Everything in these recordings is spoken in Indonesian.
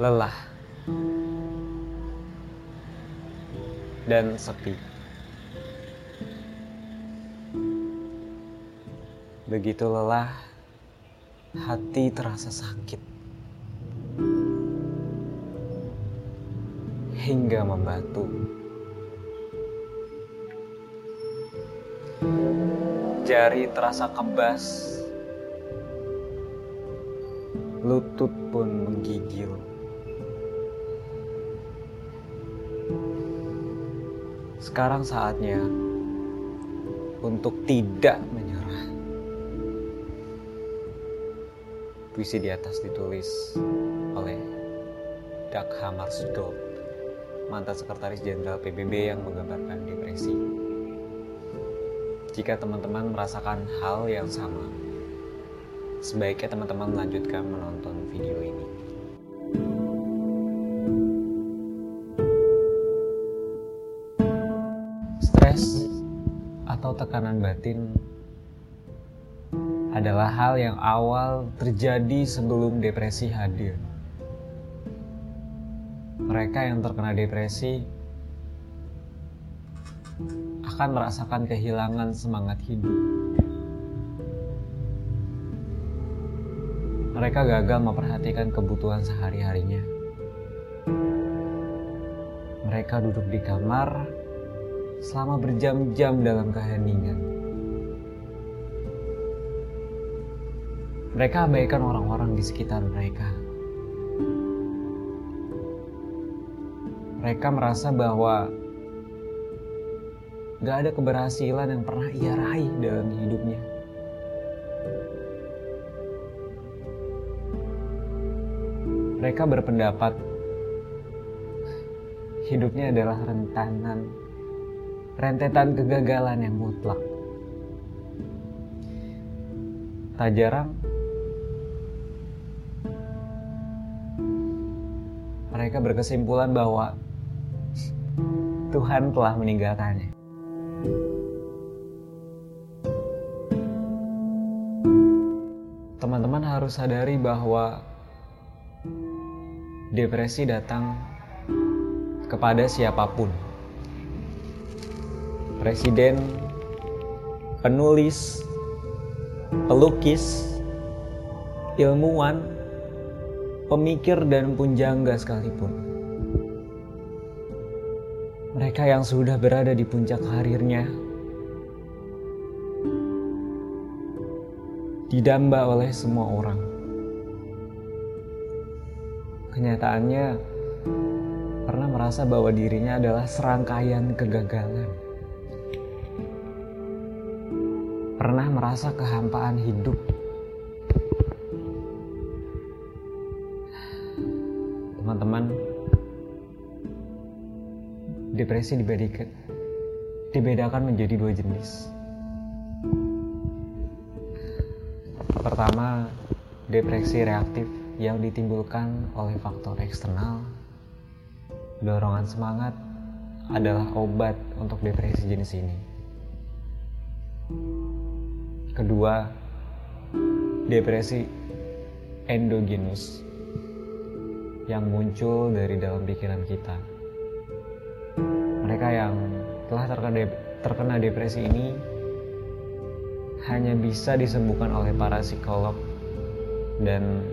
lelah dan sepi. Begitu lelah, hati terasa sakit hingga membatu. Jari terasa kebas Lutut pun menggigil. Sekarang saatnya untuk tidak menyerah. Puisi di atas ditulis oleh Dag Hammarskjöld, mantan sekretaris jenderal PBB yang menggambarkan depresi. Jika teman-teman merasakan hal yang sama, sebaiknya teman-teman melanjutkan menonton video ini. Stres atau tekanan batin adalah hal yang awal terjadi sebelum depresi hadir. Mereka yang terkena depresi akan merasakan kehilangan semangat hidup. Mereka gagal memperhatikan kebutuhan sehari-harinya. Mereka duduk di kamar selama berjam-jam dalam keheningan. Mereka abaikan orang-orang di sekitar mereka. Mereka merasa bahwa gak ada keberhasilan yang pernah ia raih dalam hidupnya. Mereka berpendapat hidupnya adalah rentanan, rentetan kegagalan yang mutlak. Tak jarang mereka berkesimpulan bahwa Tuhan telah meninggalkannya. Teman-teman harus sadari bahwa depresi datang kepada siapa pun. Presiden, penulis, pelukis, ilmuwan, pemikir dan punjangga sekalipun. Mereka yang sudah berada di puncak karirnya didamba oleh semua orang. Kenyataannya pernah merasa bahwa dirinya adalah serangkaian kegagalan. Pernah merasa kehampaan hidup. Teman-teman, depresi dibedakan, dibedakan menjadi dua jenis. Pertama, depresi reaktif yang ditimbulkan oleh faktor eksternal. Dorongan semangat adalah obat untuk depresi jenis ini. Kedua, depresi endogenus yang muncul dari dalam pikiran kita. Mereka yang telah terkena, depresi ini hanya bisa disembuhkan oleh para psikolog dan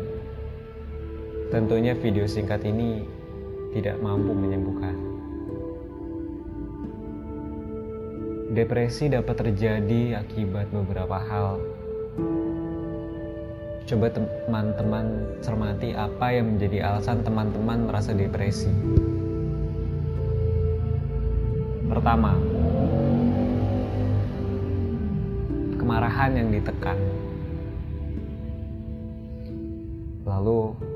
tentunya video singkat ini tidak mampu menyembuhkan. Depresi dapat terjadi akibat beberapa hal. Coba teman-teman cermati apa yang menjadi alasan teman-teman merasa depresi. Pertama, kemarahan yang ditekan. Lalu,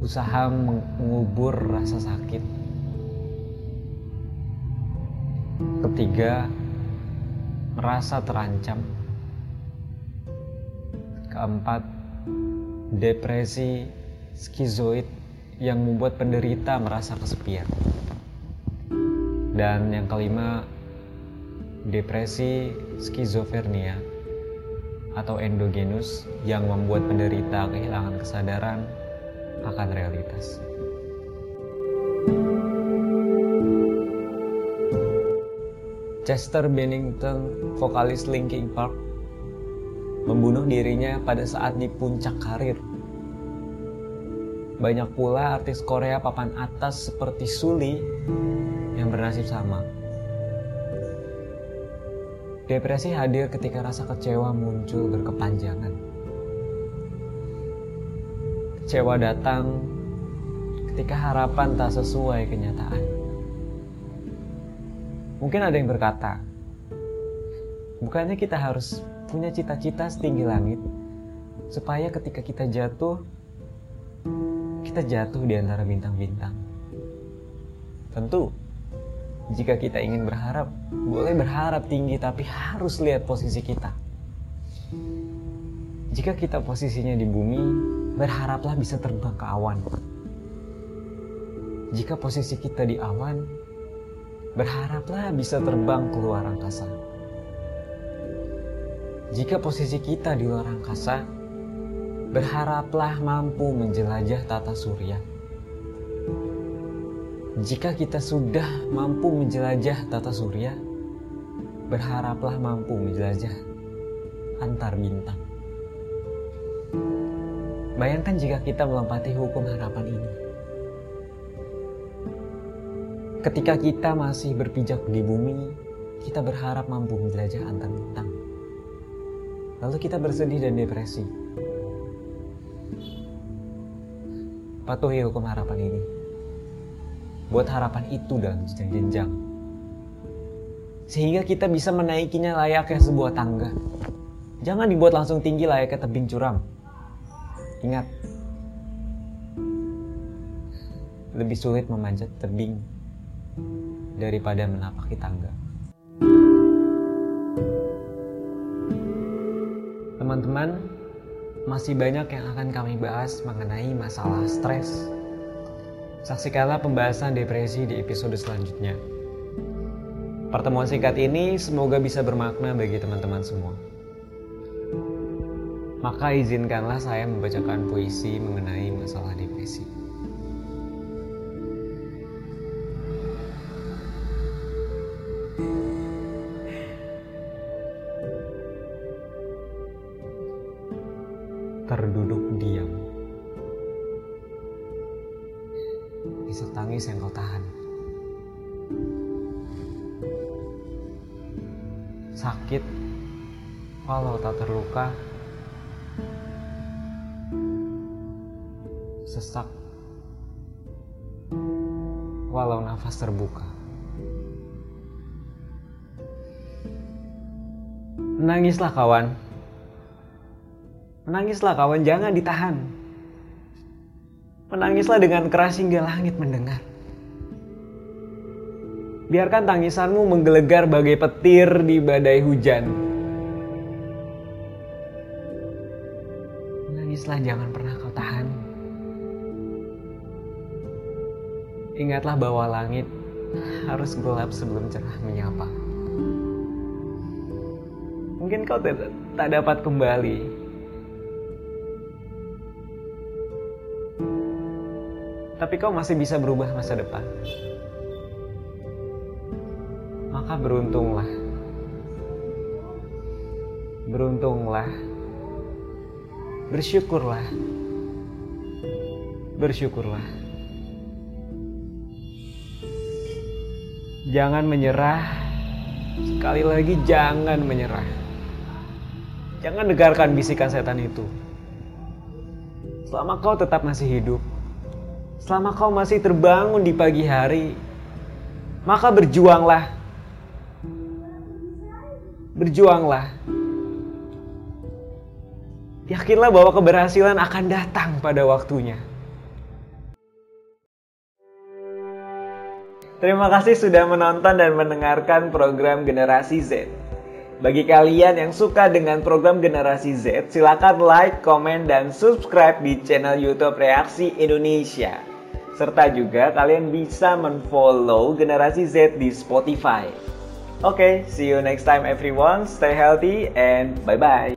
usaha mengubur rasa sakit. Ketiga, merasa terancam. Keempat, depresi skizoid yang membuat penderita merasa kesepian. Dan yang kelima, depresi skizofrenia atau endogenus yang membuat penderita kehilangan kesadaran akan realitas. Chester Bennington, vokalis Linkin Park, membunuh dirinya pada saat di puncak karir. Banyak pula artis Korea papan atas seperti Suli yang bernasib sama. Depresi hadir ketika rasa kecewa muncul berkepanjangan. Kecewa datang ketika harapan tak sesuai kenyataan. Mungkin ada yang berkata, bukannya kita harus punya cita-cita setinggi langit, supaya ketika kita jatuh, kita jatuh di antara bintang-bintang. Tentu, jika kita ingin berharap, boleh berharap tinggi, tapi harus lihat posisi kita. Jika kita posisinya di bumi, berharaplah bisa terbang ke awan. Jika posisi kita di awan, berharaplah bisa terbang keluar angkasa. Jika posisi kita di luar angkasa, berharaplah mampu menjelajah tata surya. Jika kita sudah mampu menjelajah tata surya, berharaplah mampu menjelajah antar bintang. Bayangkan jika kita melompati hukum harapan ini Ketika kita masih berpijak di bumi, kita berharap mampu menjelajah antar bintang. Lalu kita bersedih dan depresi. Patuhi hukum harapan ini. Buat harapan itu dalam jenjang-jenjang. Sehingga kita bisa menaikinya layaknya sebuah tangga. Jangan dibuat langsung tinggi layaknya tebing curam. Ingat, lebih sulit memanjat tebing daripada menapaki tangga. Teman-teman, masih banyak yang akan kami bahas mengenai masalah stres. Saksikanlah pembahasan depresi di episode selanjutnya. Pertemuan singkat ini semoga bisa bermakna bagi teman-teman semua. Maka izinkanlah saya membacakan puisi mengenai masalah depresi. terduduk diam. Isak tangis yang kau tahan. Sakit walau tak terluka. Sesak walau nafas terbuka. Menangislah kawan. Menangislah kawan, jangan ditahan. Menangislah dengan keras hingga langit mendengar. Biarkan tangisanmu menggelegar bagai petir di badai hujan. Jangan pernah kau tahan. Ingatlah bahwa langit harus gelap sebelum cerah menyapa. Mungkin kau tak dapat kembali tapi kau masih bisa berubah masa depan. Maka beruntunglah. Beruntunglah. Bersyukurlah. Bersyukurlah. Jangan menyerah. Sekali lagi jangan menyerah. Jangan dengarkan bisikan setan itu. Selama kau tetap masih hidup, Selama kau masih terbangun di pagi hari, maka berjuanglah. Berjuanglah. Yakinlah bahwa keberhasilan akan datang pada waktunya. Terima kasih sudah menonton dan mendengarkan program Generasi Z. Bagi kalian yang suka dengan program Generasi Z, silakan like, komen, dan subscribe di channel YouTube Reaksi Indonesia. Serta juga kalian bisa menfollow generasi Z di Spotify. Oke, okay, see you next time everyone. Stay healthy and bye-bye.